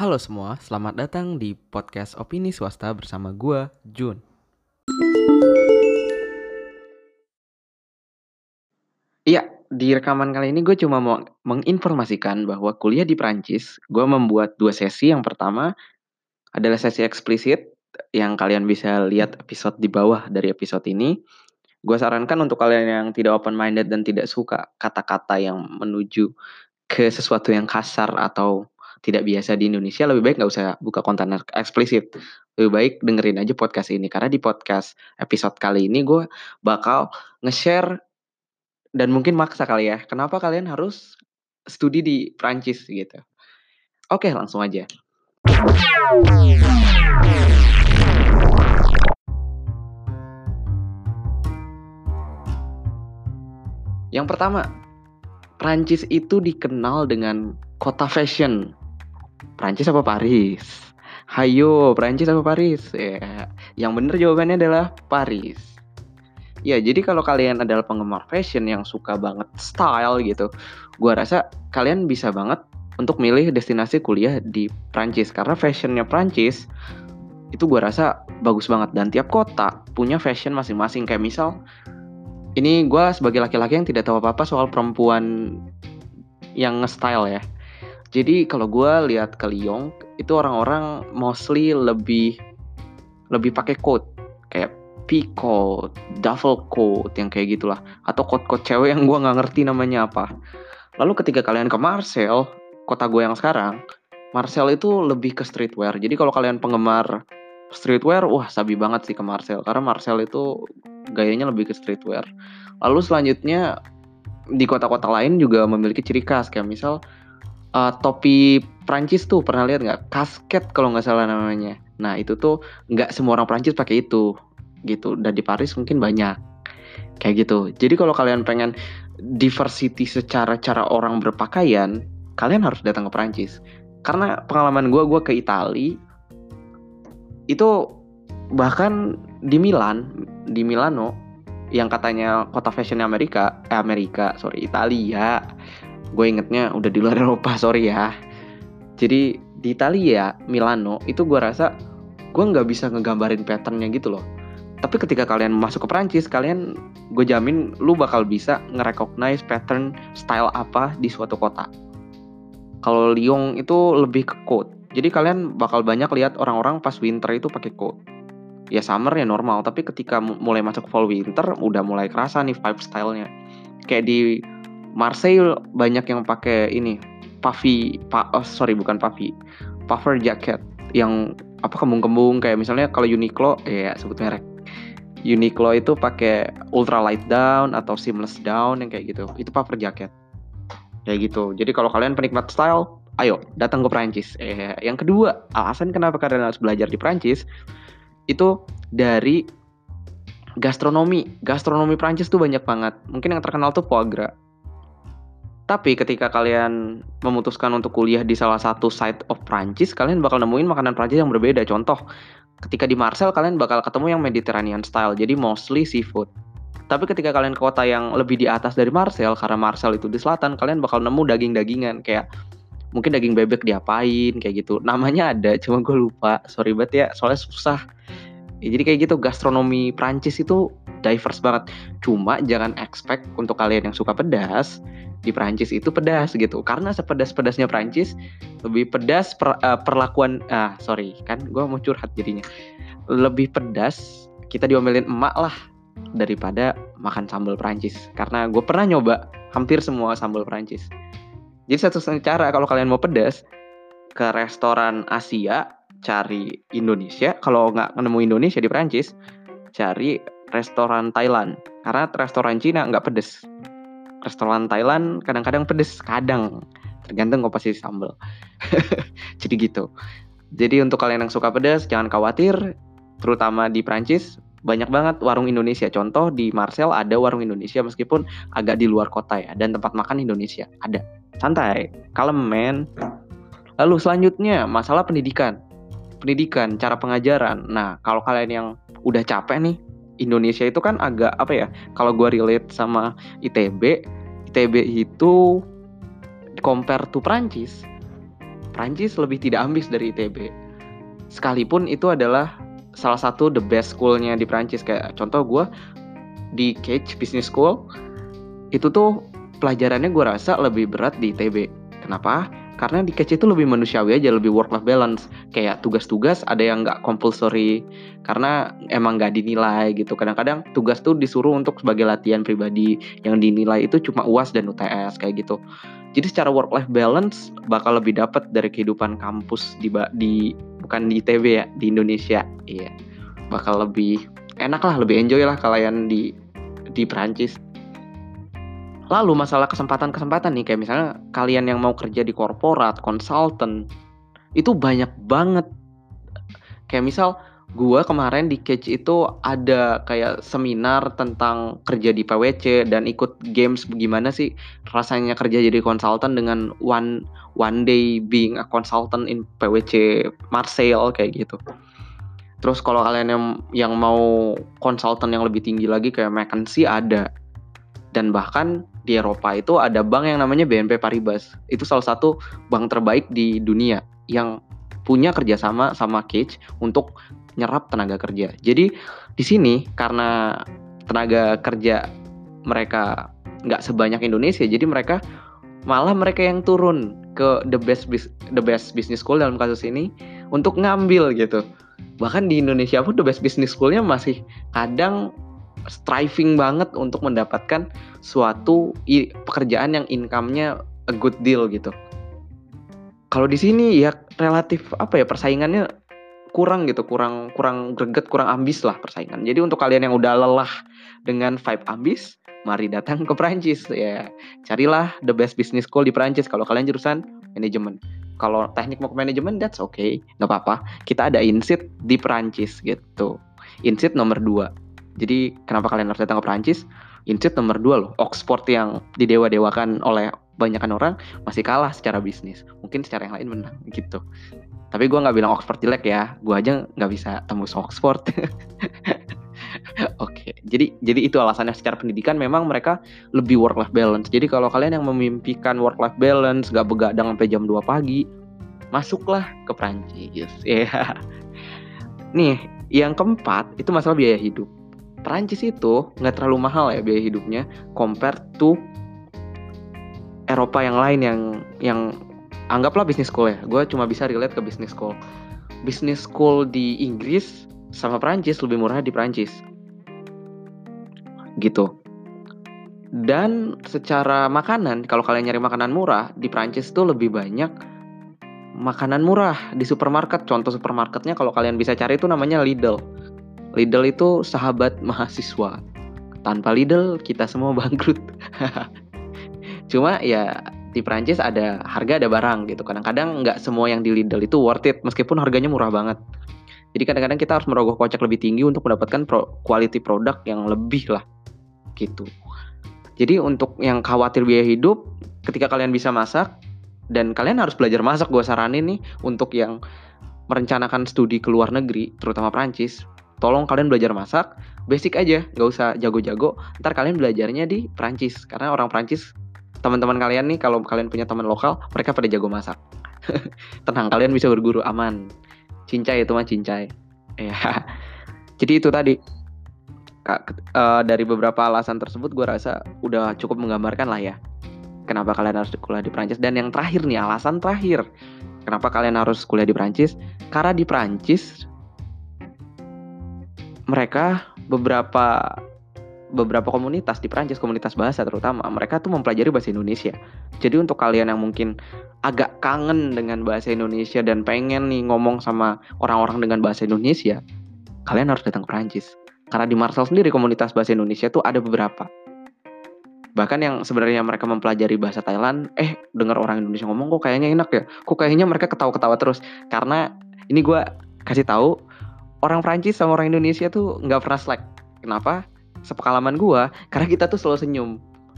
Halo semua, selamat datang di podcast Opini Swasta bersama gua, Jun. Iya, di rekaman kali ini gue cuma mau menginformasikan bahwa kuliah di Prancis, gue membuat dua sesi. Yang pertama adalah sesi eksplisit yang kalian bisa lihat episode di bawah dari episode ini. Gue sarankan untuk kalian yang tidak open minded dan tidak suka kata-kata yang menuju ke sesuatu yang kasar atau tidak biasa di Indonesia, lebih baik nggak usah buka konten eksplisit. Lebih baik dengerin aja podcast ini. Karena di podcast episode kali ini gue bakal nge-share dan mungkin maksa kali ya. Kenapa kalian harus studi di Prancis gitu. Oke, langsung aja. Yang pertama, Prancis itu dikenal dengan kota fashion. Prancis apa Paris? Hayo, Prancis apa Paris? Ya, yang benar jawabannya adalah Paris. Ya, jadi kalau kalian adalah penggemar fashion yang suka banget style gitu, gua rasa kalian bisa banget untuk milih destinasi kuliah di Prancis karena fashionnya Prancis itu gua rasa bagus banget dan tiap kota punya fashion masing-masing kayak misal ini gue sebagai laki-laki yang tidak tahu apa-apa soal perempuan yang nge-style ya. Jadi kalau gue lihat ke Lyon itu orang-orang mostly lebih lebih pakai coat kayak pea coat, duffel coat yang kayak gitulah atau coat-coat cewek yang gue nggak ngerti namanya apa. Lalu ketika kalian ke Marseille, kota gue yang sekarang, Marseille itu lebih ke streetwear. Jadi kalau kalian penggemar streetwear, wah sabi banget sih ke Marcel karena Marcel itu gayanya lebih ke streetwear. Lalu selanjutnya di kota-kota lain juga memiliki ciri khas kayak misal uh, topi Prancis tuh pernah lihat nggak? Kasket kalau nggak salah namanya. Nah itu tuh nggak semua orang Prancis pakai itu gitu. Dan di Paris mungkin banyak kayak gitu. Jadi kalau kalian pengen diversity secara cara orang berpakaian, kalian harus datang ke Prancis. Karena pengalaman gue, gue ke Italia itu bahkan di Milan di Milano yang katanya kota fashion Amerika eh Amerika sorry Italia gue ingetnya udah di luar Eropa sorry ya jadi di Italia Milano itu gue rasa gue nggak bisa ngegambarin patternnya gitu loh tapi ketika kalian masuk ke Prancis kalian gue jamin lu bakal bisa ngerecognize pattern style apa di suatu kota kalau Lyon itu lebih ke code jadi kalian bakal banyak lihat orang-orang pas winter itu pakai coat. Ya summer ya normal, tapi ketika mulai masuk fall winter udah mulai kerasa nih vibe stylenya. Kayak di Marseille banyak yang pakai ini puffy, pa, oh, sorry bukan puffy, puffer jacket yang apa kembung-kembung kayak misalnya kalau Uniqlo ya sebut merek. Uniqlo itu pakai ultra light down atau seamless down yang kayak gitu. Itu puffer jacket. Kayak gitu. Jadi kalau kalian penikmat style, ayo datang ke Prancis. Eh, yang kedua, alasan kenapa kalian harus belajar di Prancis itu dari gastronomi. Gastronomi Prancis tuh banyak banget. Mungkin yang terkenal tuh foie gras. Tapi ketika kalian memutuskan untuk kuliah di salah satu site of Prancis, kalian bakal nemuin makanan Prancis yang berbeda. Contoh, ketika di Marseille kalian bakal ketemu yang Mediterranean style, jadi mostly seafood. Tapi ketika kalian ke kota yang lebih di atas dari Marseille, karena Marseille itu di selatan, kalian bakal nemu daging-dagingan kayak mungkin daging bebek diapain kayak gitu namanya ada cuma gue lupa sorry banget ya soalnya susah ya, jadi kayak gitu gastronomi Prancis itu diverse banget. Cuma jangan expect untuk kalian yang suka pedas di Prancis itu pedas gitu. Karena sepedas-pedasnya Prancis lebih pedas per, uh, perlakuan ah sorry kan gue mau curhat jadinya. Lebih pedas kita diomelin emak lah daripada makan sambal Prancis karena gue pernah nyoba hampir semua sambal Prancis jadi satu-satunya cara kalau kalian mau pedas ke restoran Asia cari Indonesia. Kalau nggak nemu Indonesia di Prancis, cari restoran Thailand. Karena restoran Cina nggak pedes. Restoran Thailand kadang-kadang pedes, kadang tergantung komposisi sambal. Jadi gitu. Jadi untuk kalian yang suka pedas, jangan khawatir. Terutama di Prancis, banyak banget warung Indonesia. Contoh di Marseille ada warung Indonesia meskipun agak di luar kota ya. Dan tempat makan Indonesia ada santai, kalem men. Lalu selanjutnya masalah pendidikan. Pendidikan, cara pengajaran. Nah, kalau kalian yang udah capek nih, Indonesia itu kan agak apa ya? Kalau gue relate sama ITB, ITB itu compare to Prancis. Prancis lebih tidak ambis dari ITB. Sekalipun itu adalah salah satu the best schoolnya di Prancis kayak contoh gue di Cage Business School itu tuh pelajarannya gue rasa lebih berat di ITB. Kenapa? Karena di Cage itu lebih manusiawi aja, lebih work life balance. Kayak tugas-tugas ada yang nggak compulsory karena emang nggak dinilai gitu. Kadang-kadang tugas tuh disuruh untuk sebagai latihan pribadi, yang dinilai itu cuma UAS dan UTS kayak gitu. Jadi secara work life balance bakal lebih dapat dari kehidupan kampus di di bukan di ITB ya, di Indonesia. Iya. Bakal lebih enak lah, lebih enjoy lah kalian di di Prancis. Lalu masalah kesempatan-kesempatan nih kayak misalnya kalian yang mau kerja di korporat, konsultan itu banyak banget. Kayak misal gua kemarin di Catch itu ada kayak seminar tentang kerja di PwC dan ikut games bagaimana sih rasanya kerja jadi konsultan dengan one one day being a consultant in PwC Marseille kayak gitu. Terus kalau kalian yang yang mau konsultan yang lebih tinggi lagi kayak McKinsey ada. Dan bahkan di Eropa itu ada bank yang namanya BNP Paribas. Itu salah satu bank terbaik di dunia yang punya kerjasama sama Cage untuk nyerap tenaga kerja. Jadi di sini karena tenaga kerja mereka nggak sebanyak Indonesia, jadi mereka malah mereka yang turun ke the best the best business school dalam kasus ini untuk ngambil gitu. Bahkan di Indonesia pun the best business schoolnya masih kadang striving banget untuk mendapatkan suatu pekerjaan yang income-nya a good deal gitu. Kalau di sini ya relatif apa ya persaingannya kurang gitu, kurang kurang greget, kurang ambis lah persaingan. Jadi untuk kalian yang udah lelah dengan vibe ambis, mari datang ke Prancis ya. Carilah the best business school di Prancis kalau kalian jurusan manajemen. Kalau teknik mau ke manajemen, that's okay, nggak apa-apa. Kita ada insit di Prancis gitu. Insit nomor 2. Jadi kenapa kalian harus datang ke Prancis? Insit nomor 2 loh. Oxford yang didewa-dewakan oleh banyakan orang masih kalah secara bisnis. Mungkin secara yang lain menang gitu. Tapi gue nggak bilang Oxford jelek ya, gue aja nggak bisa tembus Oxford. Oke, jadi jadi itu alasannya secara pendidikan memang mereka lebih work life balance. Jadi kalau kalian yang memimpikan work life balance, gak begadang sampai jam 2 pagi, masuklah ke Prancis. Ya. Yeah. Nih, yang keempat itu masalah biaya hidup. Prancis itu nggak terlalu mahal ya biaya hidupnya compare to Eropa yang lain yang yang anggaplah bisnis school ya. Gue cuma bisa relate ke bisnis school. Bisnis school di Inggris sama Prancis lebih murah di Prancis. Gitu. Dan secara makanan, kalau kalian nyari makanan murah, di Prancis tuh lebih banyak makanan murah di supermarket. Contoh supermarketnya kalau kalian bisa cari itu namanya Lidl. Lidl itu sahabat mahasiswa. Tanpa Lidl kita semua bangkrut. Cuma ya di Prancis ada harga ada barang gitu. Kadang-kadang nggak semua yang di Lidl itu worth it meskipun harganya murah banget. Jadi kadang-kadang kita harus merogoh kocek lebih tinggi untuk mendapatkan pro quality produk yang lebih lah gitu. Jadi untuk yang khawatir biaya hidup, ketika kalian bisa masak dan kalian harus belajar masak, gue saranin nih untuk yang merencanakan studi ke luar negeri, terutama Prancis, tolong kalian belajar masak, basic aja, nggak usah jago-jago. Ntar kalian belajarnya di Prancis, karena orang Prancis teman-teman kalian nih kalau kalian punya teman lokal mereka pada jago masak. Tenang kalian bisa berguru aman. Cincai itu mah cincai. Ya jadi itu tadi. Kak, uh, dari beberapa alasan tersebut gue rasa udah cukup menggambarkan lah ya kenapa kalian harus kuliah di Prancis. Dan yang terakhir nih alasan terakhir kenapa kalian harus kuliah di Prancis karena di Prancis mereka beberapa beberapa komunitas di Prancis, komunitas bahasa terutama, mereka tuh mempelajari bahasa Indonesia. Jadi untuk kalian yang mungkin agak kangen dengan bahasa Indonesia dan pengen nih ngomong sama orang-orang dengan bahasa Indonesia, kalian harus datang ke Prancis. Karena di Marcel sendiri komunitas bahasa Indonesia tuh ada beberapa. Bahkan yang sebenarnya mereka mempelajari bahasa Thailand, eh dengar orang Indonesia ngomong kok kayaknya enak ya. Kok kayaknya mereka ketawa-ketawa terus. Karena ini gue kasih tahu orang Prancis sama orang Indonesia tuh nggak pernah slack. Kenapa? sepengalaman gue karena kita tuh selalu senyum.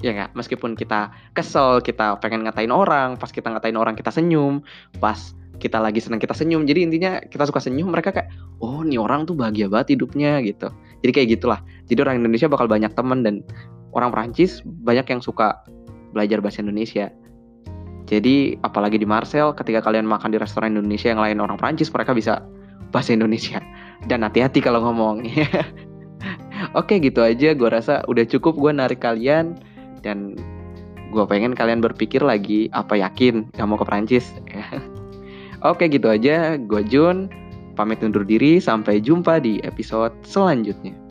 Ya nggak? Meskipun kita kesel kita pengen ngatain orang pas kita ngatain orang kita senyum pas kita lagi senang kita senyum. Jadi intinya kita suka senyum mereka kayak oh nih orang tuh bahagia banget hidupnya gitu. Jadi kayak gitulah. Jadi orang Indonesia bakal banyak teman dan orang Prancis banyak yang suka belajar bahasa Indonesia. Jadi apalagi di Marcel ketika kalian makan di restoran Indonesia yang lain orang Prancis mereka bisa bahasa Indonesia. Dan hati-hati kalau ngomong. Oke gitu aja gue rasa udah cukup gue narik kalian dan gue pengen kalian berpikir lagi apa yakin gak mau ke Prancis. Oke gitu aja gue Jun pamit undur diri sampai jumpa di episode selanjutnya.